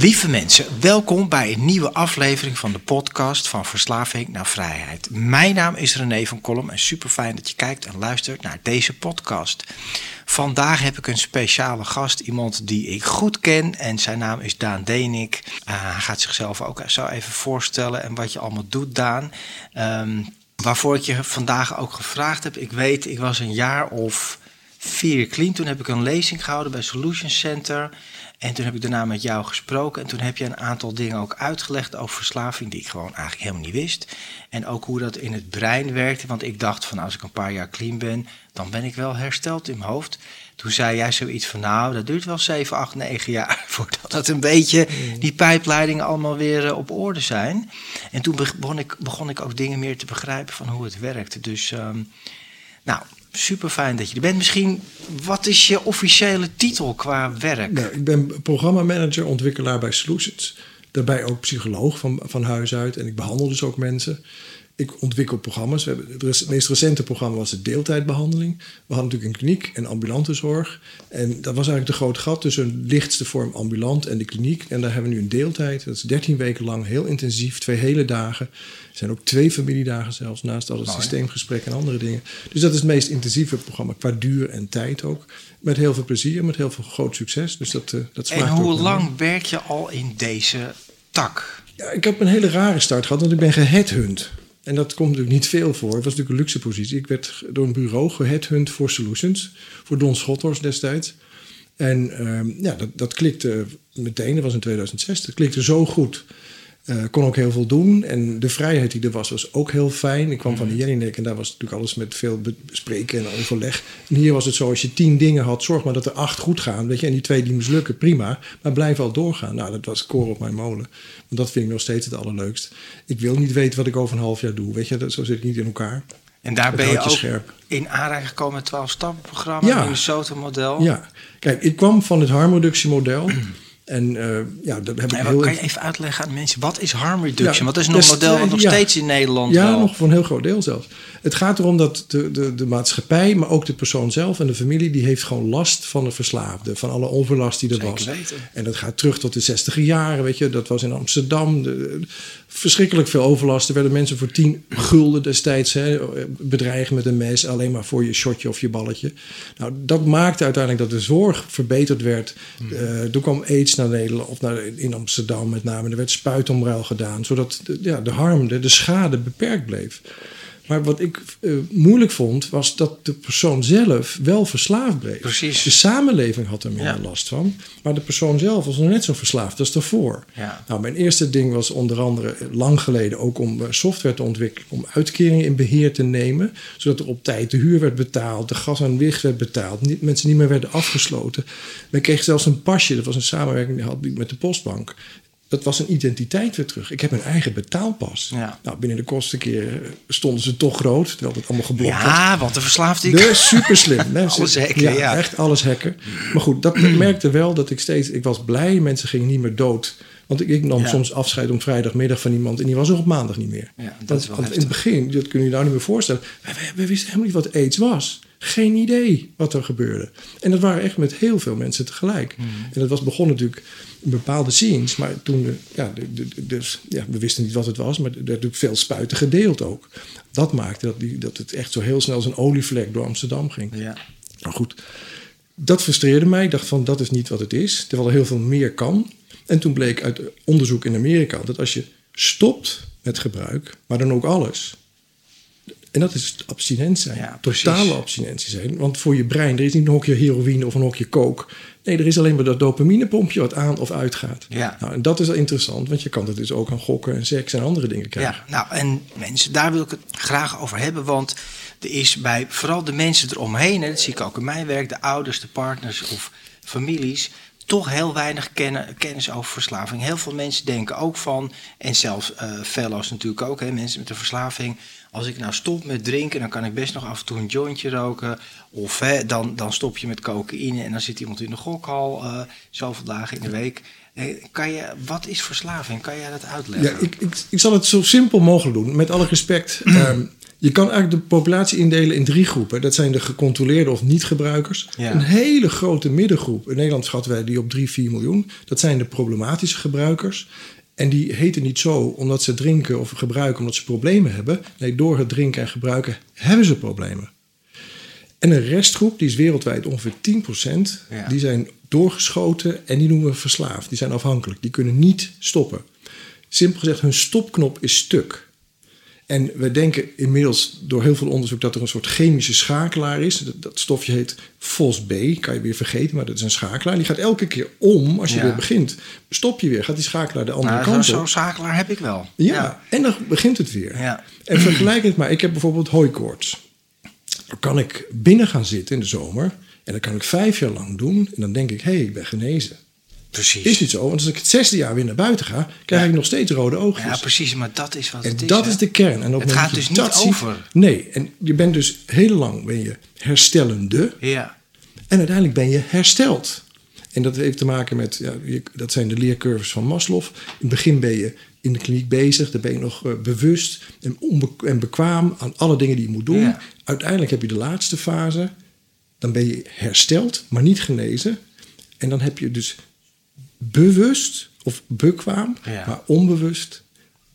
Lieve mensen, welkom bij een nieuwe aflevering van de podcast van Verslaving naar Vrijheid. Mijn naam is René van Kolm en super fijn dat je kijkt en luistert naar deze podcast. Vandaag heb ik een speciale gast, iemand die ik goed ken en zijn naam is Daan Denik. Uh, hij gaat zichzelf ook zo even voorstellen en wat je allemaal doet, Daan. Um, waarvoor ik je vandaag ook gevraagd heb. Ik weet, ik was een jaar of vier clean. Toen heb ik een lezing gehouden bij Solution Center. En toen heb ik daarna met jou gesproken. En toen heb je een aantal dingen ook uitgelegd over verslaving. die ik gewoon eigenlijk helemaal niet wist. En ook hoe dat in het brein werkte. Want ik dacht van als ik een paar jaar clean ben. dan ben ik wel hersteld in mijn hoofd. Toen zei jij zoiets van nou, dat duurt wel 7, 8, 9 jaar. voordat het een beetje die pijpleidingen allemaal weer uh, op orde zijn. En toen begon ik, begon ik ook dingen meer te begrijpen van hoe het werkte. Dus um, nou super fijn dat je er bent. Misschien, wat is je officiële titel qua werk? Nou, ik ben programmamanager, ontwikkelaar bij Solutions. Daarbij ook psycholoog van, van huis uit. En ik behandel dus ook mensen. Ik ontwikkel programma's. We hebben, het meest recente programma was de deeltijdbehandeling. We hadden natuurlijk een kliniek en ambulante zorg. En dat was eigenlijk de grote gat tussen een lichtste vorm ambulant en de kliniek. En daar hebben we nu een deeltijd. Dat is 13 weken lang, heel intensief, twee hele dagen. Er zijn ook twee familiedagen zelfs, naast al het systeemgesprek en andere dingen. Dus dat is het meest intensieve programma, qua duur en tijd ook. Met heel veel plezier, met heel veel groot succes. Dus dat, uh, dat En hoe lang werk je al in deze tak? Ja, ik heb een hele rare start gehad, want ik ben geheadhunt. En dat komt natuurlijk niet veel voor. Het was natuurlijk een luxe positie. Ik werd door een bureau geheadhunt voor Solutions. Voor Don Schotters destijds. En uh, ja, dat, dat klikte meteen. Dat was in 2006. Dat klikte zo goed. Uh, kon ook heel veel doen. En de vrijheid die er was, was ook heel fijn. Ik kwam van de mhm. Jellinek en daar was natuurlijk alles met veel bespreken en overleg. En hier was het zo, als je tien dingen had, zorg maar dat er acht goed gaan. Weet je, en die twee die mislukken, prima. Maar blijf al doorgaan. Nou, dat was koor op mijn molen. Want dat vind ik nog steeds het allerleukst. Ik wil niet weten wat ik over een half jaar doe. Weet je, dat, zo zit ik niet in elkaar. En daar ben je ook scherp. in aanraking gekomen met 12 stappenprogramma, ja. Minnesota-model. Ja, kijk, ik kwam van het harmreductiemodel. En uh, ja, dat heb ik heel... Kan je even uitleggen aan mensen, wat is harm reduction? Ja, dat is nog een model wat nog steeds in Nederland Ja, nog voor een heel groot deel zelfs. Het gaat erom dat de, de, de maatschappij, maar ook de persoon zelf en de familie... die heeft gewoon last van de verslaafde, van alle onverlast die er Zeker was. Weten. En dat gaat terug tot de 60 jaren, weet je. Dat was in Amsterdam. De, verschrikkelijk veel overlast. Er werden mensen voor 10 gulden destijds hè, bedreigen met een mes... alleen maar voor je shotje of je balletje. Nou, dat maakte uiteindelijk dat de zorg verbeterd werd. Uh, toen kwam AIDS naar Nederland, of naar, in Amsterdam met name. Er werd spuitomruil gedaan, zodat de, ja, de harm, de, de schade beperkt bleef. Maar wat ik uh, moeilijk vond, was dat de persoon zelf wel verslaafd bleef. Precies. De samenleving had er ja. last van. Maar de persoon zelf was nog net zo verslaafd als daarvoor. Ja. Nou, mijn eerste ding was onder andere lang geleden ook om software te ontwikkelen. Om uitkeringen in beheer te nemen. Zodat er op tijd de huur werd betaald. De gas en licht werd betaald. Niet, mensen niet meer werden afgesloten. Men kreeg zelfs een pasje. Dat was een samenwerking die had met de postbank dat was een identiteit weer terug. Ik heb een eigen betaalpas. Ja. Nou, binnen de kostenkeer stonden ze toch groot, terwijl het allemaal geblokt ja, was. Ja, want de verslaafde ik. Dus super slim. Alles hacken, ja, ja, echt alles hacken. Maar goed, dat merkte wel dat ik steeds... Ik was blij, mensen gingen niet meer dood. Want ik, ik nam soms afscheid om vrijdagmiddag van iemand... en die was er op maandag niet meer. Ja, dat want is wel want in het begin, dat kun je je nou niet meer voorstellen... We wisten helemaal niet wat aids was. Geen idee wat er gebeurde. En dat waren echt met heel veel mensen tegelijk. Hmm. En dat was begonnen natuurlijk in bepaalde scenes. Maar toen, de, ja, de, de, de- dus, ja, we wisten niet wat het was. Maar er werd natuurlijk veel spuiten gedeeld ook. Dat maakte dat, die, dat het echt zo heel snel als een olievlek door Amsterdam ging. Ja. Nou goed, Dat frustreerde mij. Ik dacht van, dat is niet wat het is. Terwijl er heel veel meer kan. En toen bleek uit onderzoek in Amerika dat als je stopt met gebruik, maar dan ook alles. En dat is abstinent zijn. Ja. Totale abstinentie zijn. Want voor je brein, er is niet een hokje heroïne of een hokje coke. Nee, er is alleen maar dat dopaminepompje wat aan of uitgaat. Ja. Nou, en dat is wel interessant, want je kan het dus ook aan gokken en seks en andere dingen krijgen. Ja, nou en mensen, daar wil ik het graag over hebben. Want er is bij vooral de mensen eromheen, hè, dat zie ik ook in mijn werk, de ouders, de partners of families, toch heel weinig kennen, kennis over verslaving. Heel veel mensen denken ook van, en zelfs eh fellows natuurlijk ook, hè, mensen met een verslaving. Als ik nou stop met drinken, dan kan ik best nog af en toe een jointje roken. Of hè, dan, dan stop je met cocaïne en dan zit iemand in de gokhal eh, zoveel dagen in de week. Eh, kan je, wat is verslaving? Kan jij dat uitleggen? Ja, ik, ik, ik zal het zo simpel mogelijk doen, met alle respect. Ehm, je kan eigenlijk de populatie indelen in drie groepen. Dat zijn de gecontroleerde of niet-gebruikers. Ja. Een hele grote middengroep. In Nederland schatten wij die op 3, 4 miljoen. Dat zijn de problematische gebruikers. En die heten niet zo omdat ze drinken of gebruiken omdat ze problemen hebben. Nee, door het drinken en gebruiken hebben ze problemen. En een restgroep, die is wereldwijd ongeveer 10%, Ja. die zijn doorgeschoten en die noemen we verslaafd. Die zijn afhankelijk, die kunnen niet stoppen. Simpel gezegd, hun stopknop is stuk. En we denken inmiddels door heel veel onderzoek dat er een soort chemische schakelaar is. Dat, dat stofje heet FOSB, kan je weer vergeten, maar dat is een schakelaar. Die gaat elke keer om als je Ja. weer begint. Stop je weer, gaat die schakelaar de andere Nou, kant zo'n op. zo'n zakelaar heb ik wel. Ja, en dan begint het weer. Ja. En vergelijk het maar. Ik heb bijvoorbeeld hooikoorts. Dan kan ik binnen gaan zitten in de zomer. En dat kan ik vijf jaar lang doen. En dan denk ik, hé, hey, ik ben genezen. Precies. Is niet zo, want als ik het zesde jaar weer naar buiten ga... krijg Ja. ik nog steeds rode oogjes. Ja, precies, maar dat is wat En het is. dat hè? is de kern. En op Het gaat dus niet over. nee, en je bent dus heel lang ben je herstellende. Ja, En uiteindelijk ben je hersteld. En dat heeft te maken met, ja, je- dat zijn de leercurves van Maslow. In het begin ben je in de kliniek bezig, dan ben je nog eh, bewust en, en bekwaam aan alle dingen die je moet doen. Ja. Uiteindelijk heb je de laatste fase, dan ben je hersteld, maar niet genezen. En dan heb je dus bewust of bekwaam, Ja. maar onbewust.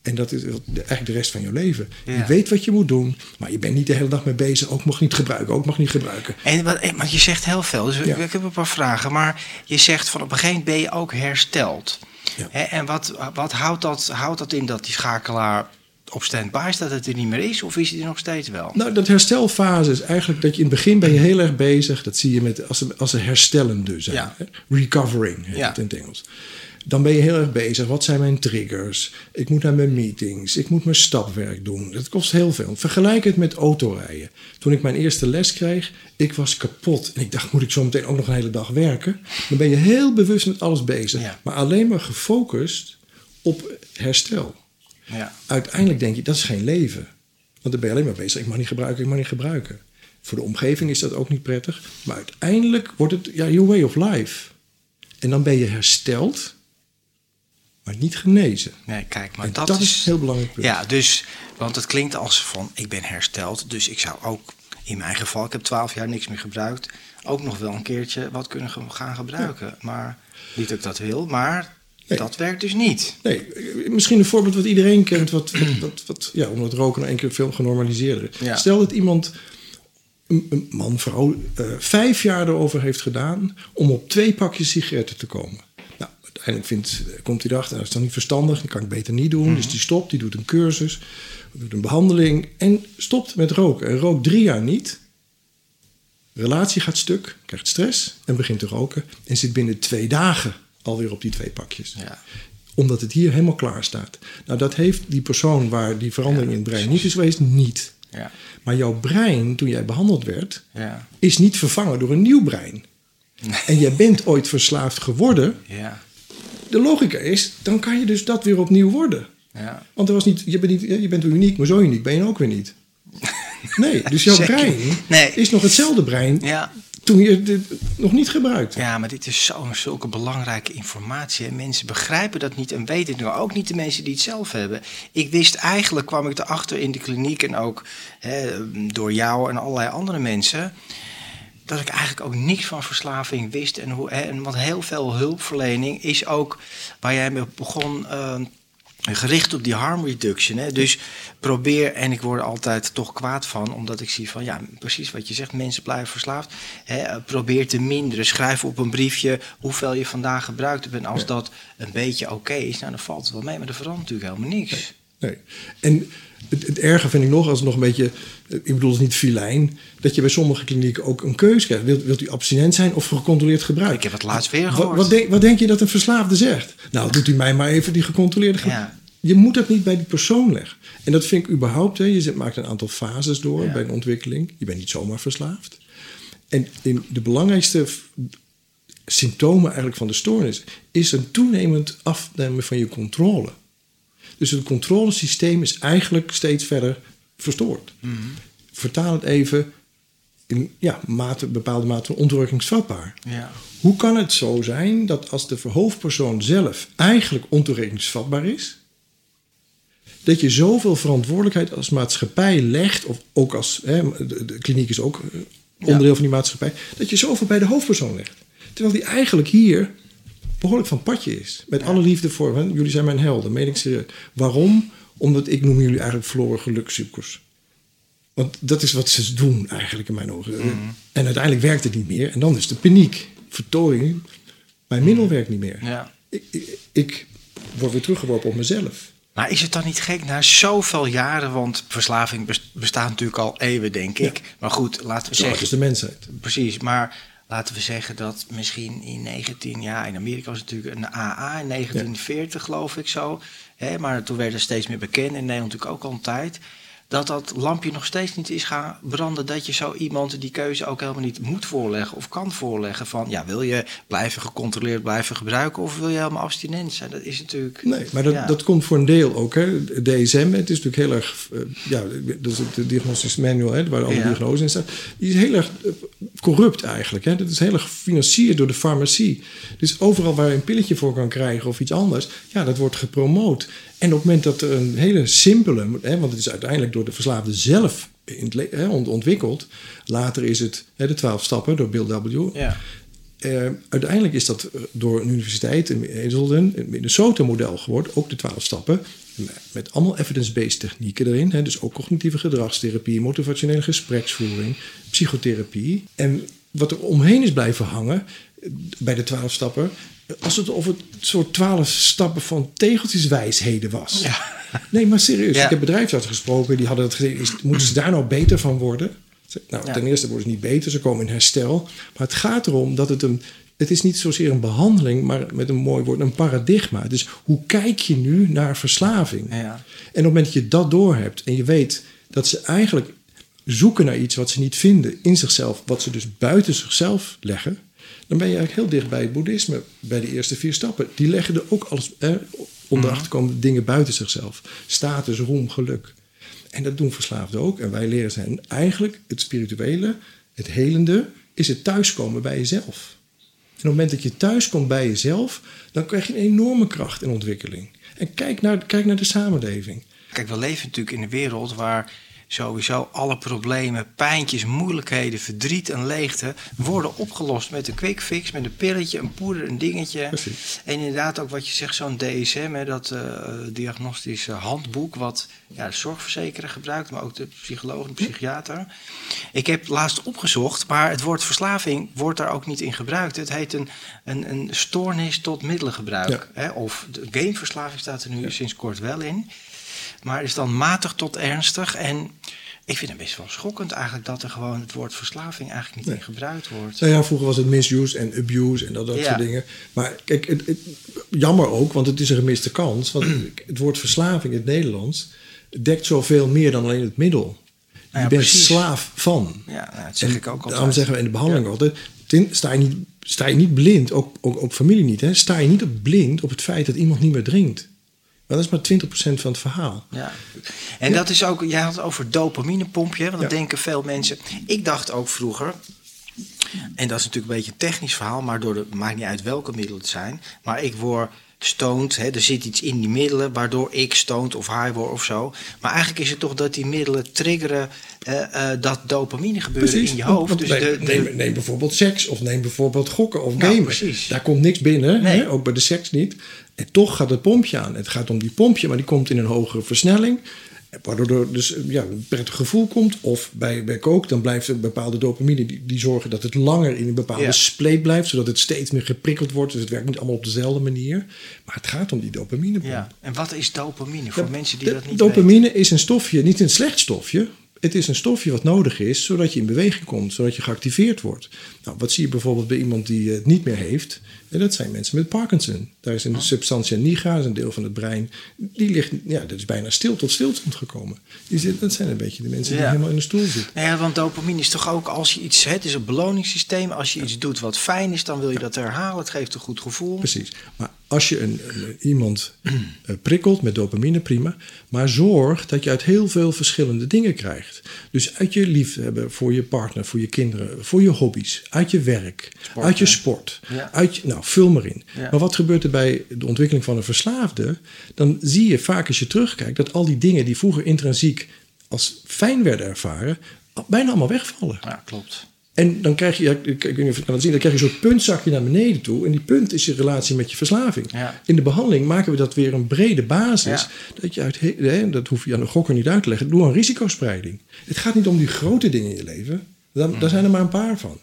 En dat is eigenlijk de rest van je leven. Je weet wat je moet doen, maar je bent niet de hele dag mee bezig. Ook mag niet gebruiken, ook mag niet gebruiken. en wat, eh, maar je zegt heel veel, dus ik- Ja. ik heb een paar vragen. Maar je zegt van op een gegeven moment ben je ook hersteld. En wat, wat houdt, dat, houdt dat in dat die schakelaar op standby staat, dat het er niet meer is? Of is het er nog steeds wel? Nou, dat herstelfase is eigenlijk dat je in het begin ben je heel erg bezig. Dat zie je met als ze, als ze herstellende zijn. Ja. hè. Recovering heet Ja. het in het Engels. Dan ben je heel erg bezig. Wat zijn mijn triggers? Ik moet naar mijn meetings. Ik moet mijn stapwerk doen. Dat kost heel veel. Vergelijk het met autorijden. Toen ik mijn eerste les kreeg, ik was kapot. En ik dacht, moet ik zo meteen ook nog een hele dag werken? Dan ben je heel bewust met alles bezig. Ja. Maar alleen maar gefocust op herstel Ja. uiteindelijk denk je, dat is geen leven. Want dan ben je alleen maar bezig, ik mag niet gebruiken, ik mag niet gebruiken. Voor de omgeving is dat ook niet prettig. Maar uiteindelijk wordt het ja, your way of life. En dan ben je hersteld, maar niet genezen. Nee, kijk, maar en dat, dat, is een heel belangrijk punt. Ja, dus, want het klinkt als van ik ben hersteld. Dus ik zou ook, in mijn geval, ik heb twaalf jaar niks meer gebruikt. Ook nog wel een keertje wat kunnen gaan gebruiken. Maar niet dat ik dat wil, maar Nee. dat werkt dus niet. Nee, misschien een voorbeeld wat iedereen kent, wat, wat, wat, wat ja, omdat roken nou één keer veel genormaliseerder is. Ja. Stel dat iemand, een, een man, vrouw, eh, vijf jaar erover heeft gedaan om op twee pakjes sigaretten te komen. Nou, uiteindelijk vindt, eh, komt hij erachter, dat is dan niet verstandig, dat kan ik beter niet doen. Dus die stopt, die doet een cursus, doet een behandeling en stopt met roken. En rookt drie jaar niet. Relatie gaat stuk, krijgt stress en begint te roken. En zit binnen twee dagen alweer op die twee pakjes Ja. omdat het hier helemaal klaar staat. Nou, dat heeft die persoon waar die verandering in het brein niet is geweest, niet. Ja. Maar jouw brein, toen jij behandeld werd, Ja. is niet vervangen door een nieuw brein. En jij bent ooit verslaafd geworden. Ja. De logica is, dan kan je dus dat weer opnieuw worden. Ja. Want er was niet, je, bent niet, je bent uniek, maar zo uniek ben je ook weer niet. Nee, dus jouw Zeker. brein Nee. is nog hetzelfde brein Ja. Toen je het nog niet gebruikte. Ja, maar dit is zo, zulke belangrijke informatie. En mensen begrijpen dat niet en weten het nog. Ook niet de mensen die het zelf hebben. Ik wist eigenlijk, kwam ik erachter in de kliniek en ook hè, door jou en allerlei andere mensen. Dat ik eigenlijk ook niks van verslaving wist. En, hoe, hè, want heel veel hulpverlening is ook waar jij mee begon. eh, gericht op die harm reduction. Hè? Dus probeer, en ik word er altijd toch kwaad van, omdat ik zie van, ja, precies wat je zegt, mensen blijven verslaafd. Hè? Probeer te minderen. Schrijf op een briefje hoeveel je vandaag gebruikt hebt. En als dat een beetje oké is, nou, dan valt het wel mee, maar er verandert natuurlijk helemaal niks. Nee. En het, het erge vind ik nog, als het nog een beetje, ik bedoel het niet filijn, dat je bij sommige klinieken ook een keuze krijgt. Wilt, wilt u abstinent zijn of gecontroleerd gebruik? Ik heb het laatst weer gehoord. wat, denk, wat denk je dat een verslaafde zegt? Nou, doet u mij maar even die gecontroleerde gebruik. Ja. Je moet dat niet bij die persoon leggen. En dat vind ik überhaupt, hè, je maakt een aantal fases door Ja. bij een ontwikkeling. Je bent niet zomaar verslaafd. En in de belangrijkste symptomen eigenlijk van de stoornis is een toenemend afnemen van je controle. Dus het controlesysteem is eigenlijk steeds verder verstoord. Vertaal het even in ja, mate, bepaalde mate ontoerekeningsvatbaar. Ja. Hoe kan het zo zijn dat als de hoofdpersoon zelf eigenlijk ontoerekeningsvatbaar is, dat je zoveel verantwoordelijkheid als maatschappij legt, of ook als hè, de, de kliniek is ook eh, onderdeel van die maatschappij, dat je zoveel bij de hoofdpersoon legt. Terwijl die eigenlijk hier behoorlijk van padje is. Met alle liefde voor hen. Jullie zijn mijn helden, meen ik serieus. Waarom? Omdat ik noem jullie eigenlijk verloren gelukzoekers. Want dat is wat ze doen eigenlijk in mijn ogen. En uiteindelijk werkt het niet meer. En dan is de paniek, vertoring. Mijn middel werkt niet meer. Ja. Ik, ik, ik word weer teruggeworpen op mezelf. Maar is het dan niet gek na zoveel jaren, want verslaving bes- bestaat natuurlijk al eeuwen, denk ik. Maar goed, laten we zeggen. is de mensheid. Precies, maar laten we zeggen dat misschien in 19, ja, in Amerika was het natuurlijk een AA in 1940, geloof ik zo. Hè, maar toen werd er steeds meer bekend, in Nederland natuurlijk ook al een tijd. Dat dat lampje nog steeds niet is gaan branden. Dat je zo iemand die keuze ook helemaal niet moet voorleggen of kan voorleggen. Van ja, wil je blijven gecontroleerd blijven gebruiken of wil je helemaal abstinent zijn? Dat is natuurlijk. Nee, maar dat, Ja. dat komt voor een deel ook. Hè. DSM, het is natuurlijk heel erg... eh, ja, dat is de diagnostische manual, hè, waar alle Ja. diagnoses in staan. Die is heel erg eh, corrupt eigenlijk. Hè. Dat is heel erg gefinancierd door de farmacie. Dus overal waar je een pilletje voor kan krijgen of iets anders... ja, dat wordt gepromoot. En op het moment dat er een hele simpele... Hè, want het is uiteindelijk door de verslaafde zelf het ontwikkeld. Later is het hè, de twaalf stappen door Bill W. Ja. Eh, uiteindelijk is dat eh, door een universiteit in Ezelden, een Minnesota-model geworden, ook de twaalf stappen, met allemaal evidence-based technieken erin. Hè, dus ook cognitieve gedragstherapie, motivationele gespreksvoering, psychotherapie. En wat er omheen is blijven hangen bij de twaalf stappen, als het of het soort twaalf stappen van tegeltjeswijsheden was. Ja. Nee, maar serieus. Ja. Ik heb bedrijfsartsen gesproken, die hadden het gezegd, moeten ze daar nou beter van worden? Nou, Ja. ten eerste worden ze niet beter, ze komen in herstel. Maar het gaat erom dat het een. Het is niet zozeer een behandeling, maar met een mooi woord, een paradigma. Dus hoe kijk je nu naar verslaving? Ja. En op het moment dat je dat doorhebt en je weet dat ze eigenlijk zoeken naar iets wat ze niet vinden in zichzelf, wat ze dus buiten zichzelf leggen, dan ben je eigenlijk heel dicht bij het boeddhisme, bij de eerste vier stappen. Die leggen er ook alles eh, onder achter komen dingen buiten zichzelf. Status, roem, geluk. En dat doen verslaafden ook. En wij leren hen eigenlijk het spirituele, het helende, is het thuiskomen bij jezelf. En op het moment dat je thuiskomt bij jezelf, dan krijg je een enorme kracht en ontwikkeling. En kijk naar, kijk naar de samenleving. Kijk, we leven natuurlijk in een wereld waar sowieso alle problemen, pijntjes, moeilijkheden, verdriet en leegte worden opgelost met een quick fix, met een pilletje, een poeder, een dingetje. Precies. En inderdaad ook wat je zegt, zo'n DSM, hè, dat eh diagnostische handboek, wat ja, de zorgverzekeraar gebruikt, maar ook de psycholoog en de psychiater. Ik heb laatst opgezocht, maar het woord verslaving wordt daar ook niet in gebruikt. Het heet een, een, een stoornis tot middelengebruik. Hè? Of de gameverslaving staat er nu sinds kort wel in. Maar is dan matig tot ernstig. En ik vind het best wel schokkend eigenlijk dat er gewoon het woord verslaving eigenlijk niet Nee. in gebruikt wordt. Nou ja, vroeger was het misuse en abuse en dat, dat Ja. soort dingen. Maar kijk, het, het- jammer ook, want het is een gemiste kans. Want het woord verslaving in het Nederlands dekt zoveel meer dan alleen het middel. Nou ja, je bent precies. slaaf van. Ja, nou, dat zeg En ik ook altijd. Daarom zeggen we in de behandeling altijd: sta je niet, sta je niet blind, ook, ook, ook familie niet, hè, sta je niet op blind op het feit dat iemand niet meer drinkt. Maar dat is maar 20% van het verhaal. Ja. En dat is ook, jij had het over dopaminepompje, want dat Ja. denken veel mensen. Ik dacht ook vroeger, en dat is natuurlijk een beetje een technisch verhaal, maar door de, maakt niet uit welke middelen het zijn. Maar ik word stoned. Hè, er zit iets in die middelen waardoor ik stoned of high word of zo. Maar eigenlijk is het toch dat die middelen triggeren eh, eh, dat dopamine gebeuren in je hoofd. Dus neem, de, de- neem, neem bijvoorbeeld seks of neem bijvoorbeeld gokken of Nou, gamen. precies. Daar komt niks binnen, Nee. hè? ook bij de seks niet. En toch gaat het pompje aan. Het gaat om die pompje, maar die komt in een hogere versnelling. Waardoor er dus ja, een prettig gevoel komt. Of bij, bij kook, dan blijft een bepaalde dopamine... Die, die zorgen dat het langer in een bepaalde Ja. spleet blijft... zodat het steeds meer geprikkeld wordt. Dus het werkt niet allemaal op dezelfde manier. Maar het gaat om die dopamine. ja. En wat is dopamine voor Ja, mensen die dat niet Dopamine is een stofje, niet een slecht stofje. Het is een stofje wat nodig is zodat je in beweging komt, zodat je geactiveerd wordt. Nou, wat zie je bijvoorbeeld bij iemand die het niet meer heeft? En dat zijn mensen met Parkinson. Daar is een substantia nigra, dat is een deel van het brein. Die ligt, ja, dat is bijna stil tot stilstand gekomen. Dat zijn een beetje de mensen die Ja. helemaal in de stoel zitten. Ja, want dopamine is toch ook als je iets... Het is een beloningssysteem. Als je iets doet wat fijn is, dan wil je dat herhalen. Het geeft een goed gevoel. Precies. Maar als je een, een- iemand eh, prikkelt met dopamine, prima. Maar zorg dat je uit heel veel verschillende dingen krijgt. Dus uit je liefhebben voor je partner, voor je kinderen, voor je hobby's, uit je werk, uit je sport. Ja. Uit nou, vul maar in. Ja. Maar wat gebeurt er bij de ontwikkeling van een verslaafde? Dan zie je vaak als je terugkijkt dat al die dingen die vroeger intrinsiek als fijn werden ervaren, bijna allemaal wegvallen. Ja, klopt. En dan krijg je, ja, ik, ik weet niet of je het kan zien, dan krijg je zo'n puntzakje naar beneden toe. En die punt is je relatie met je verslaving. Ja. In de behandeling maken we dat weer een brede basis. Ja. Dat je uit, hè, dat hoef je aan de gokker niet uit te leggen, door een risicospreiding. Het gaat niet om die grote dingen in je leven. Daar, Mm. daar zijn er maar een paar van.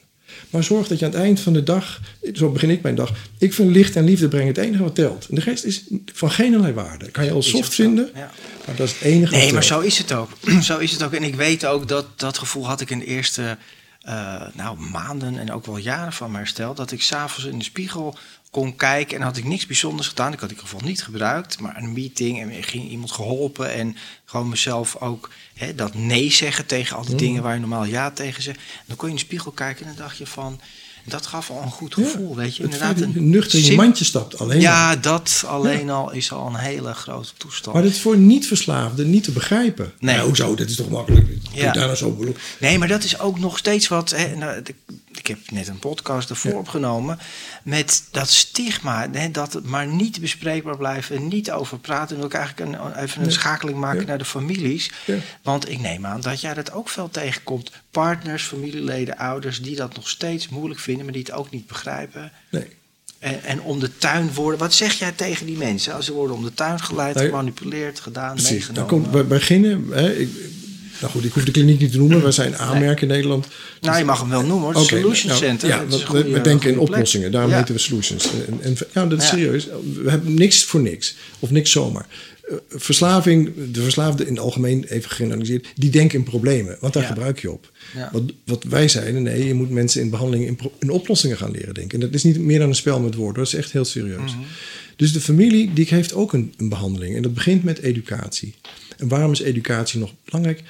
Maar zorg dat je aan het eind van de dag, zo begin ik mijn dag, ik vind licht en liefde brengen het enige wat telt. En de rest is van geen waarde. Kan je al soft vinden, ja. maar dat is het enige Nee, wat maar telt. zo is het ook. zo is het ook. En ik weet ook dat dat gevoel had ik in de eerste eh, nou, maanden en ook wel jaren van me hersteld. Dat ik s'avonds in de spiegel kon kijken en had ik niks bijzonders gedaan. Ik had die geval niet gebruikt, maar een meeting en ging iemand geholpen. En gewoon mezelf ook hè, dat nee zeggen tegen al die dingen waar je normaal ja tegen zegt. En dan kon je in de spiegel kijken en dan dacht je van... Dat gaf al een goed Ja, gevoel, weet je. Inderdaad, dat een nuchter in je mandje stapt, alleen al. Ja, dat alleen al is al een hele grote toestand. Maar dit is voor niet-verslaafden niet te begrijpen. Nee. Nou, hoezo? Dat is toch makkelijk? Ja. daar nou zo? Nee, maar dat is ook nog steeds wat. Hè, nou, heb net een podcast ervoor opgenomen. Met dat stigma. Hè, dat het maar niet bespreekbaar blijft. En niet over praten. En wil ik eigenlijk een, even een schakeling maken Ja. naar de families. Want ik neem aan dat jij dat ook veel tegenkomt. Partners, familieleden, ouders. die dat nog steeds moeilijk vinden. maar die het ook niet begrijpen. Nee. En, en om de tuin worden. Wat zeg jij tegen die mensen? Als ze worden om de tuin geleid, Nee. gemanipuleerd, gedaan, Precies. Dan meegenomen. komt, we beginnen. Hè, ik, nou goed, ik hoef de kliniek niet te noemen. We zijn aanmerken in Nederland. Nou, je mag hem wel noemen hoor. Het Oké, Solution nou, Center. Ja, we, goede- we denken in oplossingen. Daarom Ja. heten we Solutions. En, en, ja, dat is Ja. serieus. We hebben niks voor niks. Of niks zomaar. Eh, Verslaving, de verslaafden in het algemeen, even generaliseerd, die denken in problemen. Want daar Ja. gebruik je op. Ja. Wat, wat wij zeiden, nee, je moet mensen in behandeling in oplossingen gaan leren denken. En dat is niet meer dan een spel met woorden, dat is echt heel serieus. Mhm. Dus de familie die heeft ook een, een behandeling. En dat begint met educatie. En waarom is educatie nog belangrijk?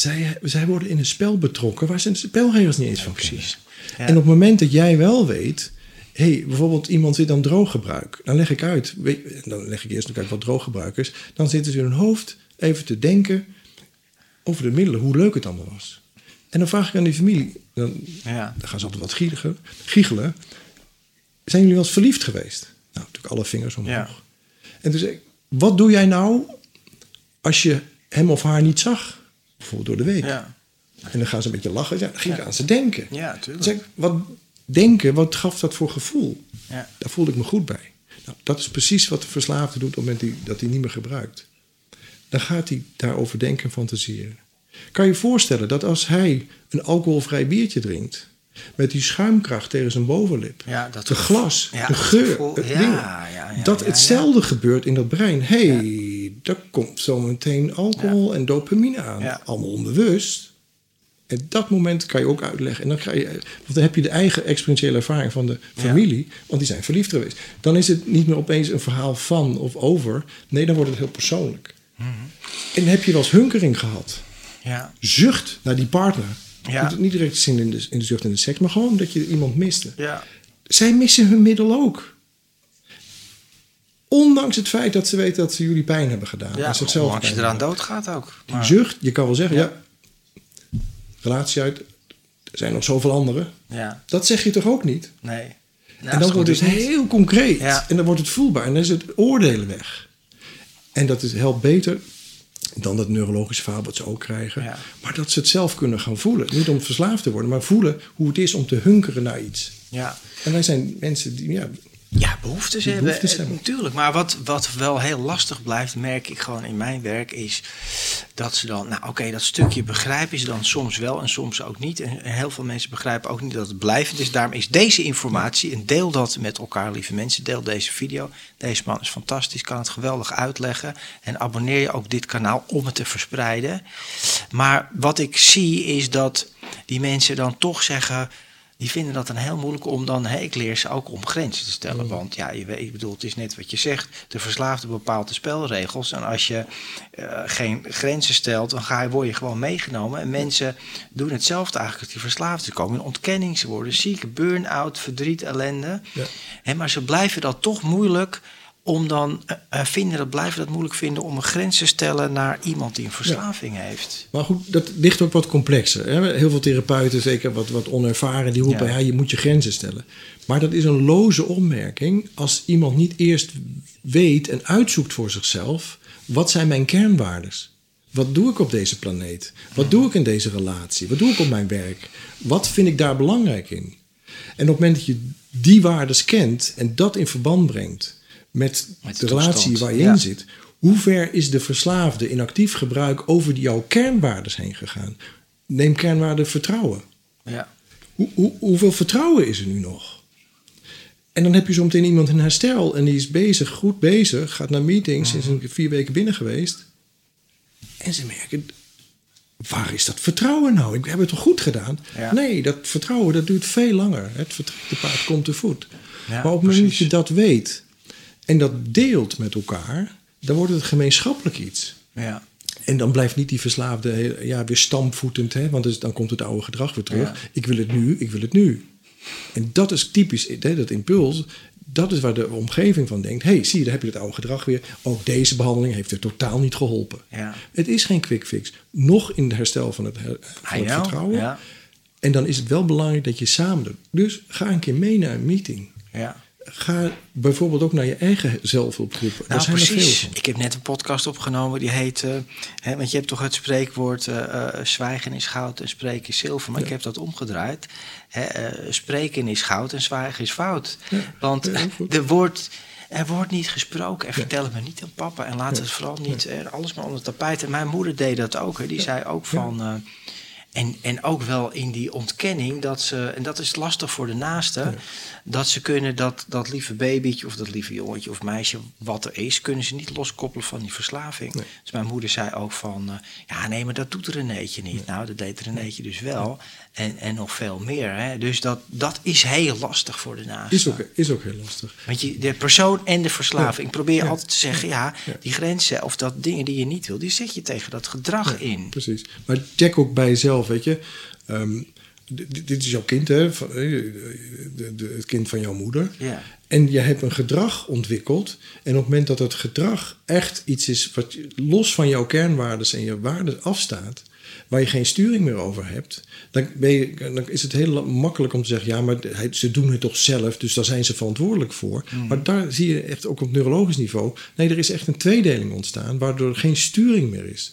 Zij, zij worden in een spel betrokken waar ze de spelregels niet eens van precies. Ja. En op het moment dat jij wel weet... hey, bijvoorbeeld iemand zit aan drooggebruik. Dan leg ik uit, weet- dan leg ik eerst ook uit wat drooggebruik is. Dan zitten ze in hun hoofd even te denken over de middelen, hoe leuk het allemaal was. En dan vraag ik aan die familie, dan, Ja. dan gaan ze altijd wat giechelen, giechelen. Zijn jullie wel eens verliefd geweest? Nou, natuurlijk alle vingers omhoog. Ja. En toen zei ik, wat doe jij nou als je hem of haar niet zag? Bijvoorbeeld door de week. Ja, En dan gaan ze een beetje lachen. Ja, dan ging ik aan ze denken. ja tuurlijk. zeg wat denken, wat gaf dat voor gevoel? Ja. Daar voelde ik me goed bij. Nou, dat is precies wat de verslaafde doet op het moment die, dat hij niet meer gebruikt. Dan gaat hij daarover denken en fantaseren. Kan je je voorstellen dat als hij een alcoholvrij biertje drinkt... met die schuimkracht tegen zijn bovenlip... Ja, dat de glas, ja, de geur, het ding, dat hetzelfde gebeurt in dat brein. Hé, hey, daar komt zometeen alcohol en dopamine aan. Ja. Allemaal onbewust. En dat moment kan je ook uitleggen. En dan, ga je, want dan heb je de eigen experientiële ervaring van de familie. Want die zijn verliefd geweest. Dan is het niet meer opeens een verhaal van of over. Nee, dan wordt het heel persoonlijk. Mhm. En heb je wel eens hunkering gehad? Ja. Zucht naar die partner. Ja. Niet- Niet direct zin in de, in de zucht en de seks, maar gewoon dat je iemand miste. Ja. Zij missen hun middel ook. Ondanks het feit dat ze weten dat ze jullie pijn hebben gedaan. Ja, zichzelf als je eraan doodgaat ook. Die Maar- zucht, je kan wel zeggen, Ja. ja. relatie uit, er zijn nog zoveel anderen. Ja, Dat zeg je toch ook niet? nee. En dan wordt het dus heel concreet. En dan wordt het voelbaar. En dan is het oordelen weg. En dat is, helpt beter dan dat neurologische verhaal wat ze ook krijgen. Ja. Maar dat ze het zelf kunnen gaan voelen. Niet om verslaafd te worden, maar voelen hoe het is om te hunkeren naar iets. Ja. En wij zijn mensen die, ja, Ja, behoeftes hebben. behoeftes eh, hebben. Natuurlijk. Maar wat, wat wel heel lastig blijft, merk ik gewoon in mijn werk, is dat ze dan. Nou, oké, dat stukje begrijpen ze dan soms wel en soms ook niet. En heel veel mensen begrijpen ook niet dat het blijvend is. Daarom is deze informatie, en deel dat met elkaar, lieve mensen. Deel deze video. Deze man is fantastisch, kan het geweldig uitleggen. En abonneer je ook dit kanaal om het te verspreiden. Maar wat ik zie is dat die mensen dan toch zeggen. Die vinden dat dan heel moeilijk om dan, hé, ik leer ze ook om grenzen te stellen. Mm. Want ja, je weet, ik bedoel, het is net wat je zegt. De verslaafde bepaalt de spelregels. En als je eh, geen grenzen stelt, dan ga je, word je gewoon meegenomen. En mensen doen hetzelfde eigenlijk als die verslaafden. Ze komen in ontkenning, ze worden ziek, burn-out, verdriet, ellende. Ja. Maar ze blijven dat toch moeilijk om dan, eh, vinden dat, blijven dat moeilijk vinden om een grens te stellen naar iemand die een verslaving heeft. Maar goed, dat ligt ook wat complexer. Hè? Heel veel therapeuten, zeker wat, wat onervaren, die roepen: Ja. ja. je moet je grenzen stellen. Maar dat is een loze opmerking als iemand niet eerst weet en uitzoekt voor zichzelf: wat zijn mijn kernwaardes? Wat doe ik op deze planeet? Wat doe ik in deze relatie? Wat doe ik op mijn werk? Wat vind ik daar belangrijk in? En op het moment dat je die waardes kent en dat in verband brengt met, Met de relatie toestand, waar je ja. in zit, hoe ver is de verslaafde in actief gebruik over die jouw kernwaardes heen gegaan? Neem kernwaarde vertrouwen. Ja. Hoe, hoe, hoeveel vertrouwen is er nu nog? En dan heb je zo meteen iemand in herstel en die is bezig, goed bezig, gaat naar meetings, is een vier weken binnen geweest. En ze merken, waar is dat vertrouwen nou? Ik heb het toch goed gedaan? Ja. Nee, dat vertrouwen dat duurt veel langer. Het vertrouwde paard komt te voet. Ja, maar op het moment dat je dat weet en dat deelt met elkaar, dan wordt het gemeenschappelijk iets. Ja. En dan blijft niet die verslaafde heel- ja, weer stampvoetend, hè? want dus dan komt het oude gedrag weer terug. Ja. Ik wil het nu, ik wil het nu. En dat is typisch, hè, dat impuls, dat is waar de omgeving van denkt. hey, zie je, daar heb je het oude gedrag weer. Ook deze behandeling heeft er totaal niet geholpen. Ja. Het is geen quick fix. Nog in het herstel van het, her- van I het know, vertrouwen. Ja. En dan is het wel belangrijk dat je samen doet. Dus ga een keer mee naar een meeting. Ja. Ga bijvoorbeeld ook naar je eigen zelfhulpgroepen. Nou, Daar zijn er veel precies. van. Ik heb net een podcast opgenomen die heet. eh, hè, want je hebt toch het spreekwoord. eh, eh, zwijgen is goud en spreken is zilver. Maar ik heb dat omgedraaid. Hè, spreken is goud en zwijgen is fout. Ja, Want ja, er wordt. Er wordt niet gesproken en vertel het me niet aan papa. En laat het vooral niet alles maar onder het tapijt. En mijn moeder deed dat ook. Hè. Die zei ook van. En, en ook wel in die ontkenning dat ze, en dat is lastig voor de naasten, dat ze kunnen dat, dat lieve babytje of dat lieve jongetje of meisje, wat er is, kunnen ze niet loskoppelen van die verslaving. Nee. Dus mijn moeder zei ook van, eh, ja nee, maar dat doet Renéetje niet. Nou, dat deed Renéetje dus wel. En, en nog veel meer. Hè. Dus dat, dat is heel lastig voor de naasten. Is ook, is ook heel lastig. Want je, de persoon en de verslaving. Ik probeer Ja. altijd te zeggen, ja, die grenzen of dat dingen die je niet wil, die zet je tegen dat gedrag in. Precies. Maar check ook bij jezelf, weet je. Ehm, dit is jouw kind, hè? Van, eh, de, de, het kind van jouw moeder. Ja. En je hebt een gedrag ontwikkeld. En op het moment dat dat gedrag echt iets is wat los van jouw kernwaarden en je waarden afstaat, waar je geen sturing meer over hebt, dan, ben je, dan is het heel makkelijk om te zeggen: ja, maar ze doen het toch zelf, dus daar zijn ze verantwoordelijk voor. Maar daar zie je echt ook op neurologisch niveau: nee, er is echt een tweedeling ontstaan, waardoor er geen sturing meer is.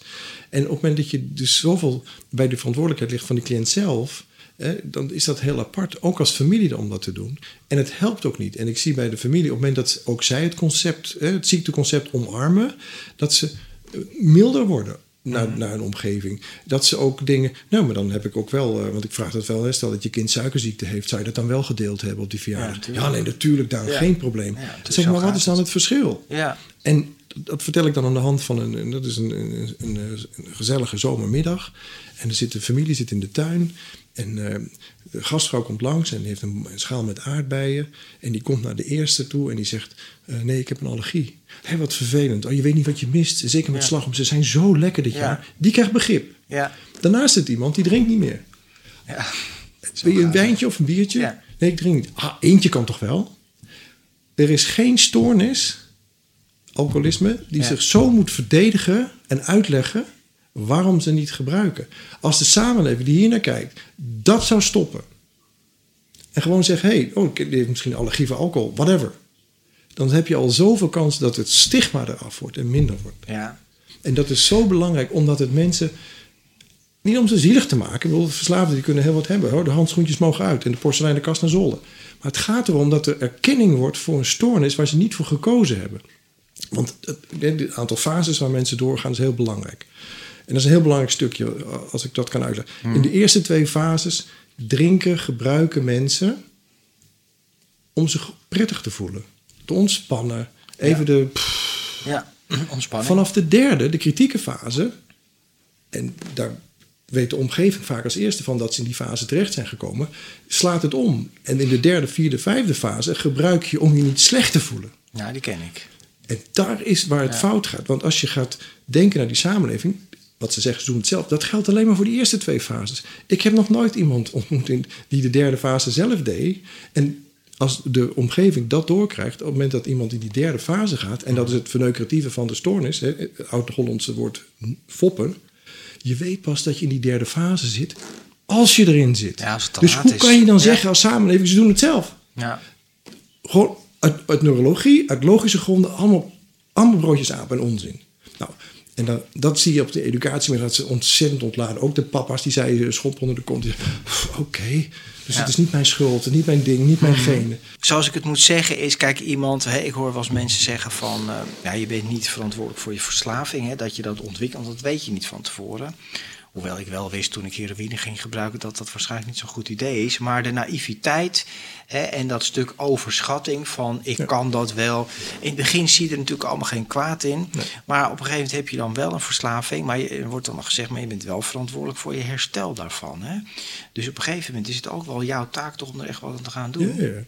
En op het moment dat je dus zoveel bij de verantwoordelijkheid ligt van de cliënt zelf. Dan is dat heel apart, ook als familie om dat te doen. En het helpt ook niet. En ik zie bij de familie, op het moment dat ook zij het concept, het ziekteconcept omarmen, dat ze eh, milder worden naar, naar een omgeving. Dat ze ook dingen, nou, maar dan heb ik ook wel, eh, want ik vraag dat wel, hè, stel dat je kind suikerziekte heeft, zou je dat dan wel gedeeld hebben op die verjaardag? Ja, natuurlijk. nee, natuurlijk, daar Ja. geen probleem. Ja, zeg maar wat is dan het. verschil? Ja. En dat vertel ik dan aan de hand van een, dat is een, een, een, een gezellige zomermiddag. En er zit de familie zit in de tuin. En eh, de gastvrouw komt langs en heeft een, een schaal met aardbeien. En die komt naar de eerste toe en die zegt: eh, Nee, ik heb een allergie. Hé, wat vervelend. Oh, je weet niet wat je mist. Zeker met Ja. slagroom. Ze zijn zo lekker dit Ja. jaar. Die krijgt begrip. Ja. Daarnaast zit iemand die drinkt niet meer. ja. Wil je een wijntje of een biertje? Ja. Nee, ik drink niet. Ah, eentje kan toch wel? Er is geen stoornis, alcoholisme, die zich zo moet verdedigen en uitleggen waarom ze niet gebruiken. Als de samenleving die hier naar kijkt, dat zou stoppen. En gewoon zeggen, hé, hey, oh, die heeft misschien allergie voor alcohol, whatever. Dan heb je al zoveel kans dat het stigma eraf wordt en minder wordt. Ja. En dat is zo belangrijk, omdat het mensen... Niet om ze zielig te maken. Ik bedoel, verslaafden die kunnen heel wat hebben. Hoor. De handschoentjes mogen uit en de porseleinen kast naar zolder. Maar het gaat erom dat er erkenning wordt voor een stoornis... waar ze niet voor gekozen hebben. Want het, het aantal fases waar mensen doorgaan is heel belangrijk. En dat is een heel belangrijk stukje, als ik dat kan uitleggen. In de eerste twee fases drinken, gebruiken mensen... om zich prettig te voelen. Te ontspannen. Even de... Ja, ontspanning. Vanaf de derde, de kritieke fase, en daar weet de omgeving vaak als eerste van dat ze in die fase terecht zijn gekomen, slaat het om. En in de derde, vierde, vijfde fase gebruik je om je niet slecht te voelen. Ja, die ken ik. En daar is waar het fout gaat. Want als je gaat denken naar die samenleving, wat ze zeggen, ze doen het zelf, dat geldt alleen maar voor die eerste twee fases. Ik heb nog nooit iemand ontmoet in, die de derde fase zelf deed. En als de omgeving dat doorkrijgt, op het moment dat iemand in die derde fase gaat, en dat is het verneukeratieve van de stoornis, hè, het oud-Hollandse woord foppen, je weet pas dat je in die derde fase zit als je erin zit. Ja, dus hoe is. kan je dan Ja. zeggen als samenleving, ze doen het zelf? Ja. Gewoon uit, uit neurologie, uit logische gronden, allemaal, allemaal broodjes aap en onzin. En dan, dat zie je op de educatie, maar dat ze ontzettend ontladen. Ook de papa's die zeiden schop onder de kont. die zeiden, "Pff, Oké, dus Ja. het is niet mijn schuld, niet mijn ding, niet mijn Mhm. genen. Zoals ik het moet zeggen is, kijk, iemand, hè, ik hoor wel eens mensen zeggen van, eh, ja, je bent niet verantwoordelijk voor je verslaving, hè, dat je dat ontwikkelt, want dat weet je niet van tevoren. Hoewel ik wel wist toen ik heroïne ging gebruiken dat dat waarschijnlijk niet zo'n goed idee is. Maar de naïviteit hè, en dat stuk overschatting van ik Ja. kan dat wel. In het begin zie je er natuurlijk allemaal geen kwaad in. Maar op een gegeven moment heb je dan wel een verslaving. Maar je, er wordt dan nog gezegd, maar je bent wel verantwoordelijk voor je herstel daarvan. Hè? Dus op een gegeven moment is het ook wel jouw taak toch om er echt wat aan te gaan doen. Ja, ja.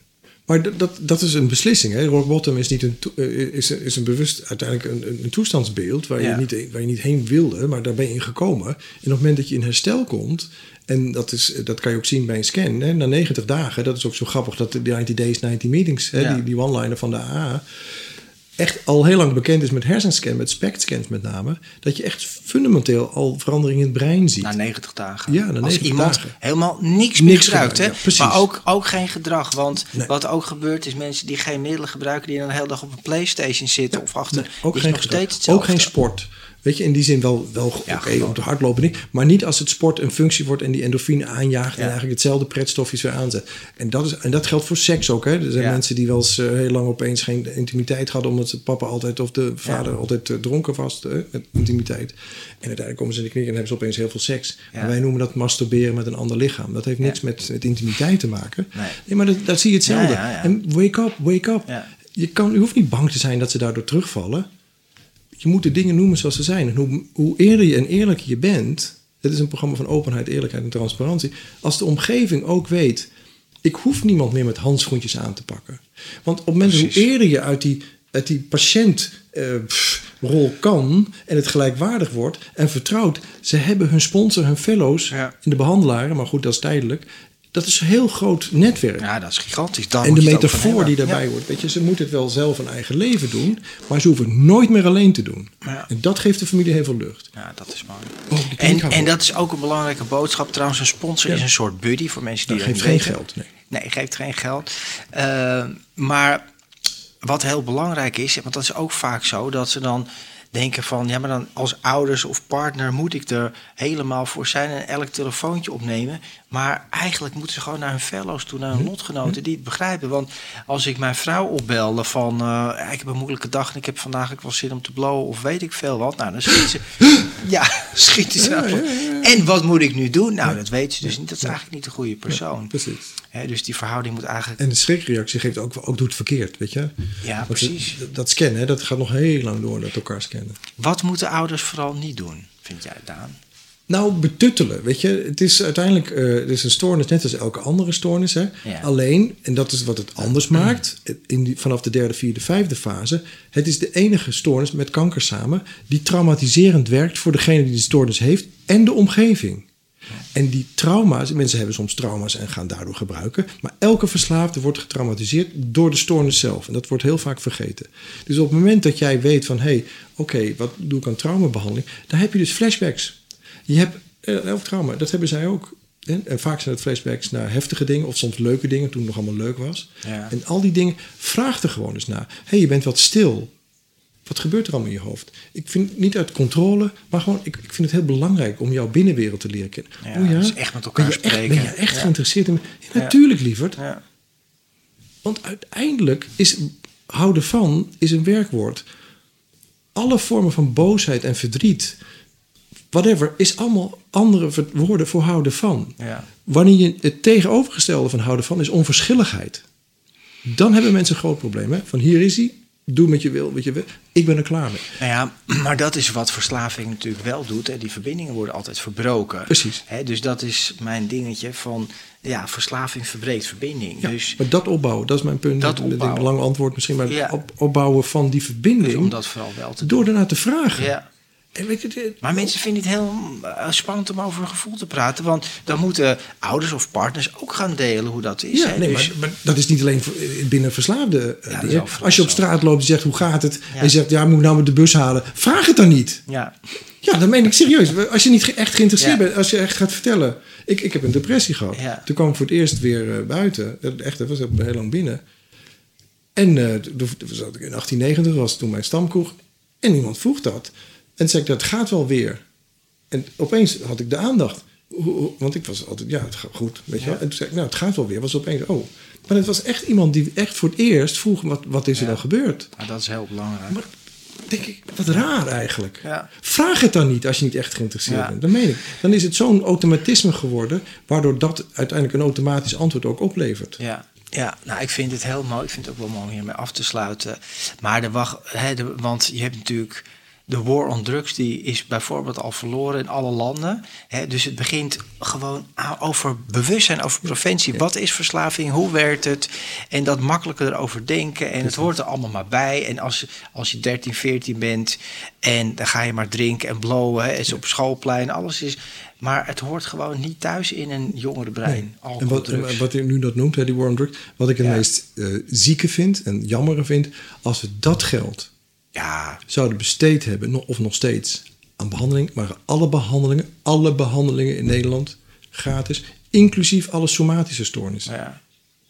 Maar dat, dat, dat is een beslissing. Hè? Rock bottom is, niet een, to- eh, is, is een bewust uiteindelijk een, een- een toestandsbeeld waar, Ja. je niet, waar je niet heen wilde, maar daar ben je in gekomen. En op het moment dat je in herstel komt, en dat, is, dat kan je ook zien bij een scan, hè? na 90 dagen, dat is ook zo grappig, dat de 90 days, 90 meetings, hè? Ja. die, die one-liner van de AA, echt al heel lang bekend is met hersenscan, met SPECT-scans met name, dat je echt fundamenteel al verandering in het brein ziet. Na 90 dagen. Ja, na Als 90 iemand dagen. helemaal niks meer Niks gebruikt. gedaan, Hè? ja, maar ook, ook geen gedrag. Want Nee. wat ook gebeurt is mensen die geen middelen gebruiken... die dan de hele dag op een Playstation zitten of achter... Nee, ook geen nog gedrag. steeds hetzelfde. Ook geen sport. Weet je, in die zin wel, wel Ja, oké om te hardlopen niet. Maar niet als het sport een functie wordt en die endorfine aanjaagt en eigenlijk hetzelfde pretstofjes weer aanzet. En dat, is, en dat geldt voor seks ook. Hè. Er zijn Ja. mensen die wel eens eh, heel lang opeens geen intimiteit hadden omdat de papa altijd of de vader altijd eh, dronken was eh, met intimiteit. En uiteindelijk komen ze in de kliniek en hebben ze opeens heel veel seks. En wij noemen dat masturberen met een ander lichaam. Dat heeft niks met, met intimiteit te maken. Nee. maar dat, dat zie je hetzelfde. En wake up, wake up. Je, kan, je hoeft niet bang te zijn dat ze daardoor terugvallen je moet de dingen noemen zoals ze zijn. En hoe, hoe eerder je en eerlijker je bent. Dit is een programma van openheid, eerlijkheid en transparantie. Als de omgeving ook weet. Ik hoef niemand meer met handschoentjes aan te pakken. Want op het moment hoe eerder je uit die, uit die patiëntrol kan. en het gelijkwaardig wordt en vertrouwt. ze hebben hun sponsor, hun fellows. Ja. en de behandelaren, maar goed, dat is tijdelijk. Dat is een heel groot netwerk. Ja, dat is gigantisch. Daar En de metafoor die daarbij hoort. Weet je, ze moeten het wel zelf een eigen leven doen. Maar ze hoeven het nooit meer alleen te doen. Ja. En dat geeft de familie heel veel lucht. Ja, dat is mooi. Oh, en, en dat is ook een belangrijke boodschap. Trouwens, een sponsor Ja. is een soort buddy voor mensen die Dat geeft geen weten. geld. Nee. Nee, geeft geen geld. Eh, maar wat heel belangrijk is, want dat is ook vaak zo, dat ze dan denken van, ja, maar dan als ouders of partner moet ik er helemaal voor zijn en elk telefoontje opnemen. Maar eigenlijk moeten ze gewoon naar hun fellows toe, naar hun lotgenoten die het begrijpen. Want als ik mijn vrouw opbelde van, eh, ik heb een moeilijke dag en ik heb vandaag ook wel zin om te blowen of weet ik veel wat. Nou, dan schieten ze, ja, schieten ze. En wat moet ik nu doen? Nou, dat weet ze dus niet. Dat is eigenlijk niet de goede persoon. Precies. Dus die verhouding moet eigenlijk En de schrikreactie geeft ook, ook doet het verkeerd, weet je? Ja, precies. Dat, dat scannen, dat gaat nog heel lang door, dat elkaar scannen. Wat moeten ouders vooral niet doen, vind jij, Daan? Nou, betuttelen, weet je. Het is uiteindelijk eh, het is een stoornis, net als elke andere stoornis. Hè? Ja. Alleen, en dat is wat het anders maakt, in die, vanaf de derde, vierde, vijfde fase. Het is de enige stoornis met kanker samen die traumatiserend werkt voor degene die de stoornis heeft en de omgeving. En die trauma's, mensen hebben soms trauma's en gaan daardoor gebruiken. Maar elke verslaafde wordt getraumatiseerd door de stoornis zelf. En dat wordt heel vaak vergeten. Dus op het moment dat jij weet van, hé, hey, oké, wat doe ik aan traumabehandeling? Dan heb je dus flashbacks. Je hebt eh, elk trauma, dat hebben zij ook. En, en vaak zijn het flashbacks naar heftige dingen of soms leuke dingen toen het nog allemaal leuk was. Ja. En al die dingen, vraag er gewoon eens naar. Hé, hey, je bent wat stil. Wat gebeurt er allemaal in je hoofd? Ik vind het niet uit controle, maar gewoon, ik, ik vind het heel belangrijk om jouw binnenwereld te leren kennen. Ja, dus echt met elkaar ben je echt, spreken. Ben je echt Ja. geïnteresseerd in? Ja, natuurlijk, lieverd. Ja. Want uiteindelijk is houden van is een werkwoord. Alle vormen van boosheid en verdriet, whatever, is allemaal andere woorden voor houden van. Ja. Wanneer je het tegenovergestelde van houden van is onverschilligheid. Dan hebben mensen een groot probleem. Hè? Van hier is hij, doe met je wil, wat je wil. Ik ben er klaar mee. Nou ja, maar dat is wat verslaving natuurlijk wel doet. Hè. Die verbindingen worden altijd verbroken. Precies. Hè, dus dat is mijn dingetje van... Ja, verslaving verbreekt verbinding. Ja, dus maar dat opbouwen, dat is mijn punt. Dat opbouwen. Een lang antwoord misschien, maar Ja. op, opbouwen van die verbinding. om dat vooral wel te doen. door ernaar te vragen. Ja. En weet je, Maar mensen vinden het heel eh, spannend om over een gevoel te praten. Want dan moeten ouders of partners ook gaan delen hoe dat is. Ja, nee, Dus- maar, maar dat is niet alleen voor, binnen verslaafde eh, Ja, dingen. Als je op straat loopt en zegt hoe gaat het? Ja. En je zegt ja, moet ik nou met de bus halen? Vraag het dan niet. ja, Ja, dan meen ik serieus. Als je niet echt geïnteresseerd bent, als je echt gaat vertellen. Ik, ik heb een depressie gehad. Toen kwam ik voor het eerst weer eh, buiten. Dat- Echt, dat was heel lang binnen. En eh, ik in 1890, was toen mijn stamkroeg. En iemand vroeg dat. En toen zei ik, dat gaat wel weer. En opeens had ik de aandacht. Want ik was altijd, ja, het gaat goed, weet je wel. En toen zei ik, nou, het gaat wel weer. Was opeens, oh. Maar het was echt iemand die echt voor het eerst vroeg, wat, wat is er Ja. dan gebeurd? maar dat is heel belangrijk. Maar denk ik, wat raar eigenlijk. Ja. Vraag het dan niet als je niet echt geïnteresseerd Ja. bent. Dan meen ik. Dan is het zo'n automatisme geworden, waardoor dat uiteindelijk een automatisch antwoord ook oplevert. Ja, ja, nou ik vind het heel mooi. Ik vind het ook wel mooi om hiermee af te sluiten. Maar de wacht, hè, de, want je hebt natuurlijk. De war on drugs die is bijvoorbeeld al verloren in alle landen. Hè, dus het begint gewoon over bewustzijn, over preventie. Wat is verslaving? Hoe werkt het? En dat makkelijker erover denken. En het hoort er allemaal maar bij. En als, je- als je 13, 14 bent en dan ga je maar drinken en blowen. Hè, het is op schoolplein, alles is... Maar het hoort gewoon niet thuis in een jongere brein. En wat, drugs. wat u nu dat noemt, hè, die war on drugs, wat ik het Ja. meest eh, zieke vind en jammere vind, als we dat geld Ja, zouden besteed hebben, of nog steeds, aan behandeling, maar alle behandelingen, alle behandelingen in Nederland gratis, inclusief alle somatische stoornissen. ja,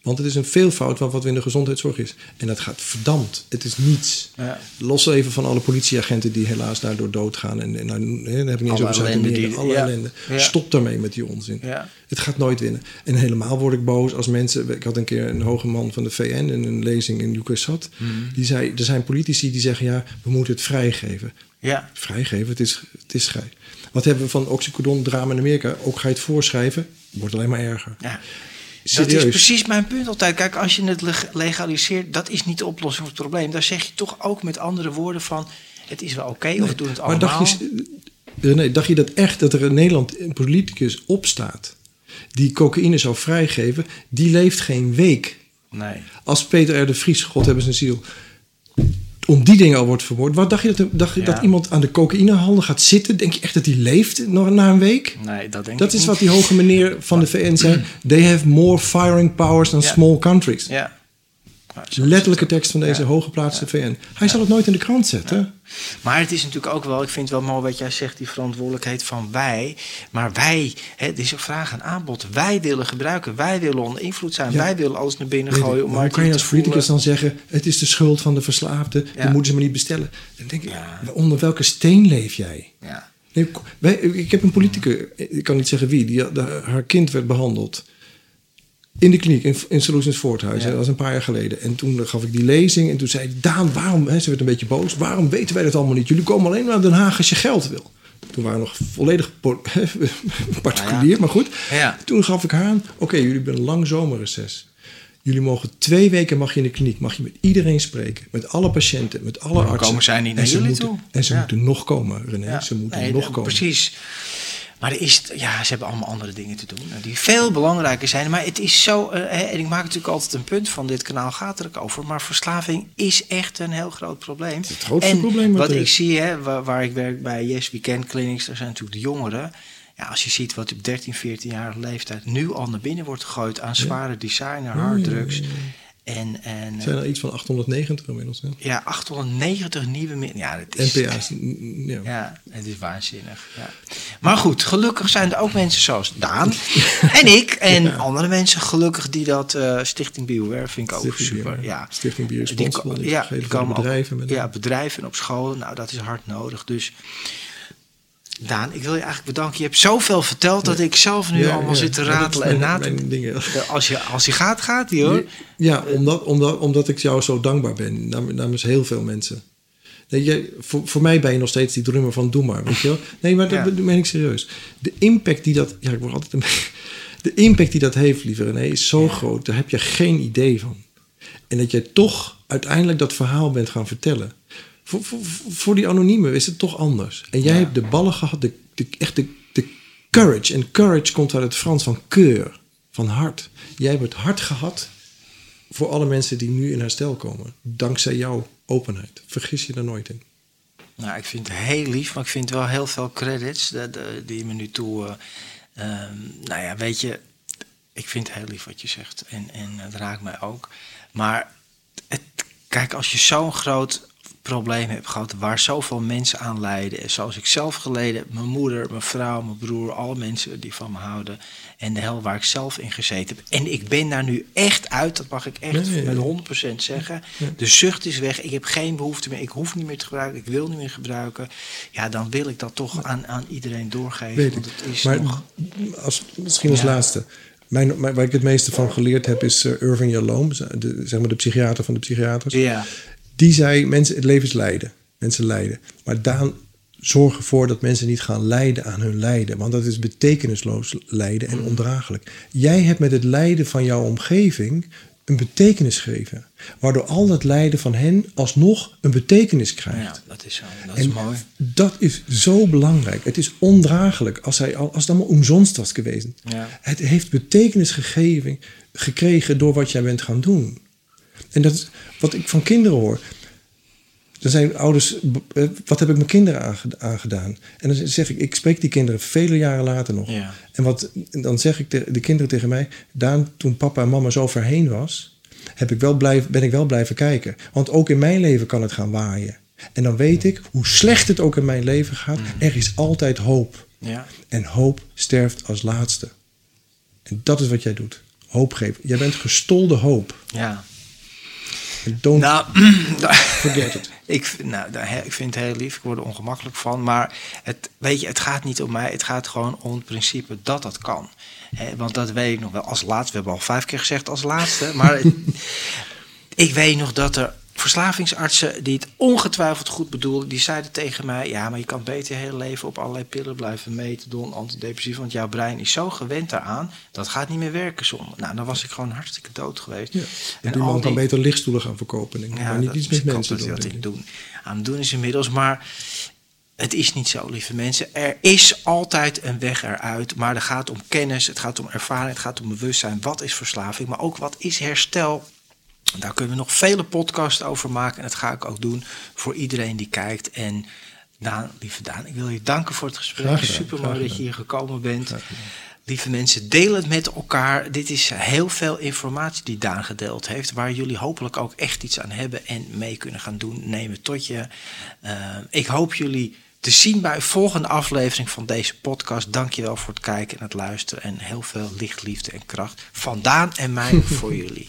Want het is een veelvoud van wat we in de gezondheidszorg is. En dat gaat verdampt. Het is niets. Ja. Los even van alle politieagenten die helaas daardoor doodgaan. En, en nou, daar heb ik niet eens over die- Alle ja. ellende. Ja. Stop daarmee met die onzin. Het gaat nooit winnen. En helemaal word ik boos als mensen... Ik had een keer een hoge man van de VN in een lezing in UCSAT. Mhm. Die zei, er zijn politici die zeggen... ja, we moeten het vrijgeven. ja. Vrijgeven, het is, het is vrij. Wat hebben we van oxycodon drama in Amerika? Ook ga je het voorschrijven, wordt alleen maar erger. ja. Dat is precies mijn punt altijd. Kijk, als je het leg- legaliseert, dat is niet de oplossing voor het probleem. Daar zeg je toch ook met andere woorden van... het is wel oké, of we doen het Maar allemaal. dacht je, René, dacht je dat echt dat er in Nederland een politicus opstaat die cocaïne zou vrijgeven? Die leeft geen week. Nee. Als Peter R. de Vries, God hebben zijn ziel, om die dingen al wordt vermoord. Wat dacht je dat, dacht je Ja. dat iemand aan de cocaïnehandel gaat zitten? Denk je echt dat hij leeft nog na een week? Nee, dat denk Dat ik is niet. wat die hoge meneer van de VN zei. They have more firing powers than Ja. small countries. Ja. Letterlijke tekst van deze hooggeplaatste VN. Hij zal het nooit in de krant zetten. Maar het is natuurlijk ook wel, ik vind het wel mooi wat jij zegt, die verantwoordelijkheid van wij. Maar wij, hè, het is een vraag en aanbod. Wij willen gebruiken, wij willen onder invloed zijn, Ja. wij willen alles naar binnen gooien. Om maar hoe kan je als politicus dan zeggen... het is de schuld van de verslaafde, Ja. die moeten ze maar niet bestellen. Dan denk ik, Ja. onder welke steen leef jij? Ja. Nee, wij, ik heb een politicus, ik kan niet zeggen wie... Die, haar kind werd behandeld in de kliniek in, in Solutions Voorthuis. Ja. Dat was een paar jaar geleden. En toen gaf ik die lezing en toen zei. Daan, waarom... Hè, ze werd een beetje boos. Waarom weten wij dat allemaal niet? Jullie komen alleen naar Den Haag als je geld wil. Toen waren we nog volledig particulier, Nou ja. maar goed. Ja. Toen gaf ik haar aan... Oké, jullie hebben een lang zomerreces. Jullie mogen twee weken mag je in de kliniek, mag je met iedereen spreken, met alle patiënten, met alle Waarom artsen. komen zij niet naar jullie moeten- toe? En ze moeten nog komen, René. Ze moeten Nee, nog komen. Precies. Maar er is, ja, ze hebben allemaal andere dingen te doen. eh, Die veel belangrijker zijn. Maar het is zo. eh, hè, en ik maak natuurlijk altijd een punt van dit kanaal gaat er ook over. Maar verslaving is echt een heel groot probleem. Het grootste en probleem wat wat ik zie, hè, waar, waar ik werk bij Yes Weekend Clinics, daar zijn natuurlijk de jongeren. Ja, als je ziet wat op 13, 14-jarige leeftijd nu al naar binnen wordt gegooid aan zware designer, harddrugs. En, en, zijn er iets van 890 inmiddels. Hè? Ja, 890 nieuwe... Ja, het is, NPA's. Ja. ja, het is waanzinnig. Ja. Maar goed, gelukkig zijn er ook mensen zoals Daan en ik. En ja. andere mensen gelukkig die dat... Uh, Stichting BioWare vind ik ook Stichting super. Ja. Stichting Bio die, die, ja, die komen bedrijven. Op, met ja, bedrijven en op scholen. Nou, dat is hard nodig. Dus... Daan, ik wil je eigenlijk bedanken. Je hebt zoveel verteld dat ik zelf nu Ja, allemaal ja. zit te ratelen en na te dingen. Als je, als je gaat, gaat die hoor. Ja, omdat, omdat, omdat ik jou zo dankbaar ben nam- namens heel veel mensen. Nee, jij, voor, voor mij ben je nog steeds die drummer van Doe maar, weet je wel? Nee, maar dat Ja. meen ik serieus. De impact die dat... Ja, ik word altijd... een- De impact die dat heeft, lieve René, is zo Ja. groot. Daar heb je geen idee van. En dat jij toch uiteindelijk dat verhaal bent gaan vertellen. Voor, voor, voor die anoniemen is het toch anders. En jij Ja. hebt de ballen gehad, de, de, echt de, de courage. En courage komt uit het Frans van keur, van hart. Jij hebt het hart gehad voor alle mensen die nu in herstel komen. Dankzij jouw openheid. Vergis je er nooit in. Nou, ik vind het heel lief, maar ik vind wel heel veel credits die me nu toe. ehm, nou ja, weet je, ik vind het heel lief wat je zegt en, en het raakt mij ook. Maar het, kijk, als je zo'n groot probleem hebt gehad waar zoveel mensen aan lijden, en zoals ik zelf geleden heb, mijn moeder, mijn vrouw, mijn broer, alle mensen die van me houden en de hel waar ik zelf in gezeten heb. En ik ben daar nu echt uit, dat mag ik echt met 100% zeggen. De zucht is weg, ik heb geen behoefte meer, ik hoef niet meer te gebruiken, ik wil niet meer gebruiken. Ja, dan wil ik dat toch aan, aan iedereen doorgeven, want het is Maar nog... als, misschien als Ja. laatste. Mijn, mijn- waar ik het meeste van geleerd heb is eh, Irving Yalom. De, zeg maar de psychiater van de psychiaters. Ja, Die zei, mensen, het leven is lijden. Mensen lijden. Maar Daan, zorg ervoor dat mensen niet gaan lijden aan hun lijden. Want dat is betekenisloos lijden en ondraaglijk. Jij hebt met het lijden van jouw omgeving een betekenis gegeven. Waardoor al dat lijden van hen alsnog een betekenis krijgt. ja, dat is zo, dat is En mooi. Dat is zo belangrijk. Het is ondraaglijk als, hij, al- als het allemaal omzonst was geweest. Ja. Het heeft betekenis gegeven, gekregen door wat jij bent gaan doen. En dat is wat ik van kinderen hoor. Dan zijn ouders, eh, wat heb ik mijn kinderen aange- aangedaan? En dan zeg ik, ik spreek die kinderen vele jaren later nog. Ja. En wat, dan zeg ik de, de kinderen tegen mij, Daan, toen papa en mama zo ver heen was, heb ik wel blijf, ben ik wel blijven kijken. Want ook in mijn leven kan het gaan waaien. En dan weet ik, hoe slecht het ook in mijn leven gaat, er is altijd hoop. Ja. En hoop sterft als laatste. En dat is wat jij doet. Hoop geven. Jij bent gestolde hoop. Ja. Don't Nou, forget it. ik, nou, ik vind het heel lief, ik word er ongemakkelijk van. Maar het, weet je, het gaat niet om mij, het gaat gewoon om het principe dat dat kan. Want dat weet ik nog wel als laatste. We hebben al vijf keer gezegd als laatste. Maar het- ik weet nog dat er verslavingsartsen die het ongetwijfeld goed bedoelden, die zeiden tegen mij: Ja, maar je kan beter je hele leven op allerlei pillen blijven metadon, antidepressief, want jouw brein is zo gewend daaraan, dat gaat niet meer werken zonder. Nou, dan was ik gewoon hartstikke dood geweest. Ja. En die kan die- beter lichtstoelen gaan verkopen. Denk ik. maar niet iets met mensen doen. dat ik. doen, aan het doen is inmiddels. Maar het is niet zo, lieve mensen. Er is altijd een weg eruit. Maar het gaat om kennis, het gaat om ervaring, het gaat om bewustzijn. Wat is verslaving? Maar ook wat is herstel? Daar kunnen we nog vele podcasts over maken. En dat ga ik ook doen voor iedereen die kijkt. En Daan, lieve Daan, ik wil je danken voor het gesprek. Super mooi dat je hier gekomen bent. Lieve mensen, deel het met elkaar. Dit is heel veel informatie die Daan gedeeld heeft, waar jullie hopelijk ook echt iets aan hebben en mee kunnen gaan doen. Neem het tot je. Eh, ik hoop jullie te zien bij een volgende aflevering van deze podcast. Dankjewel voor het kijken en het luisteren en heel veel licht, liefde en kracht van Daan en mij voor jullie.